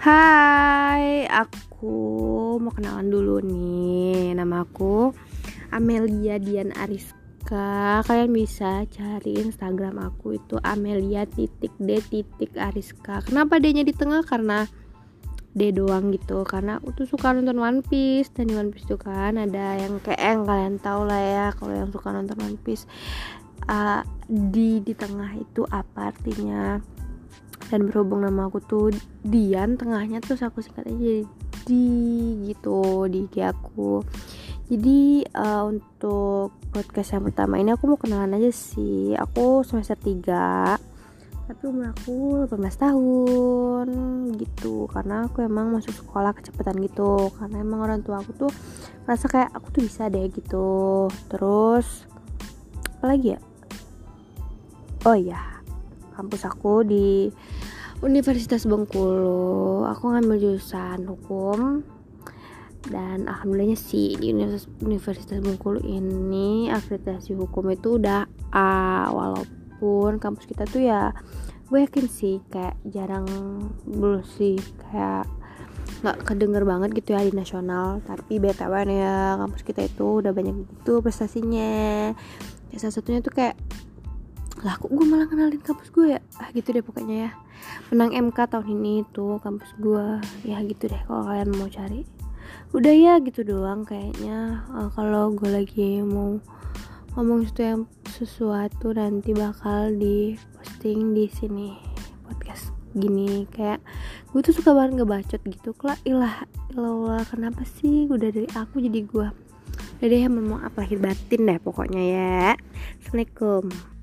Hai, aku mau kenalan dulu nih. Nama aku Amelia Dian Ariska. Kalian bisa cari Instagram aku itu Amelia titik D titik Ariska. Kenapa D-nya di tengah? Karena D doang gitu. Karena aku tuh suka nonton One Piece dan di One Piece tuh kan ada yang kayak yang kalian tahu lah ya kalau yang suka nonton One Piece. Uh, di di tengah itu apa artinya? Dan berhubung nama aku tuh Dian tengahnya terus aku singkat aja jadi di gitu di IG aku. Jadi uh, untuk podcast yang pertama ini aku mau kenalan aja sih. Aku semester 3 tapi umur aku 18 tahun gitu. Karena aku emang masuk sekolah kecepatan gitu. Karena emang orang tua aku tuh merasa kayak aku tuh bisa deh gitu. Terus apa lagi ya? Oh iya kampus aku di Universitas Bengkulu. Aku ngambil jurusan hukum dan alhamdulillahnya sih di Universitas Bengkulu ini akreditasi hukum itu udah A walaupun kampus kita tuh ya gue yakin sih kayak jarang belum sih kayak nggak kedenger banget gitu ya di nasional. Tapi btw ya kampus kita itu udah banyak gitu prestasinya. Ya, salah satunya tuh kayak lah kok gue malah kenalin kampus gue ya? Ah gitu deh pokoknya ya. Menang MK tahun ini tuh kampus gue ya gitu deh kalau kalian mau cari. Udah ya gitu doang kayaknya. Uh, kalau gue lagi mau ngomong sesuatu yang sesuatu nanti bakal di posting di sini podcast gini. Kayak gue tuh suka banget ngebacot gitu. Kok ilah ilah kenapa sih? Udah dari aku jadi gue udah deh memang apa lahir batin deh pokoknya ya. Assalamualaikum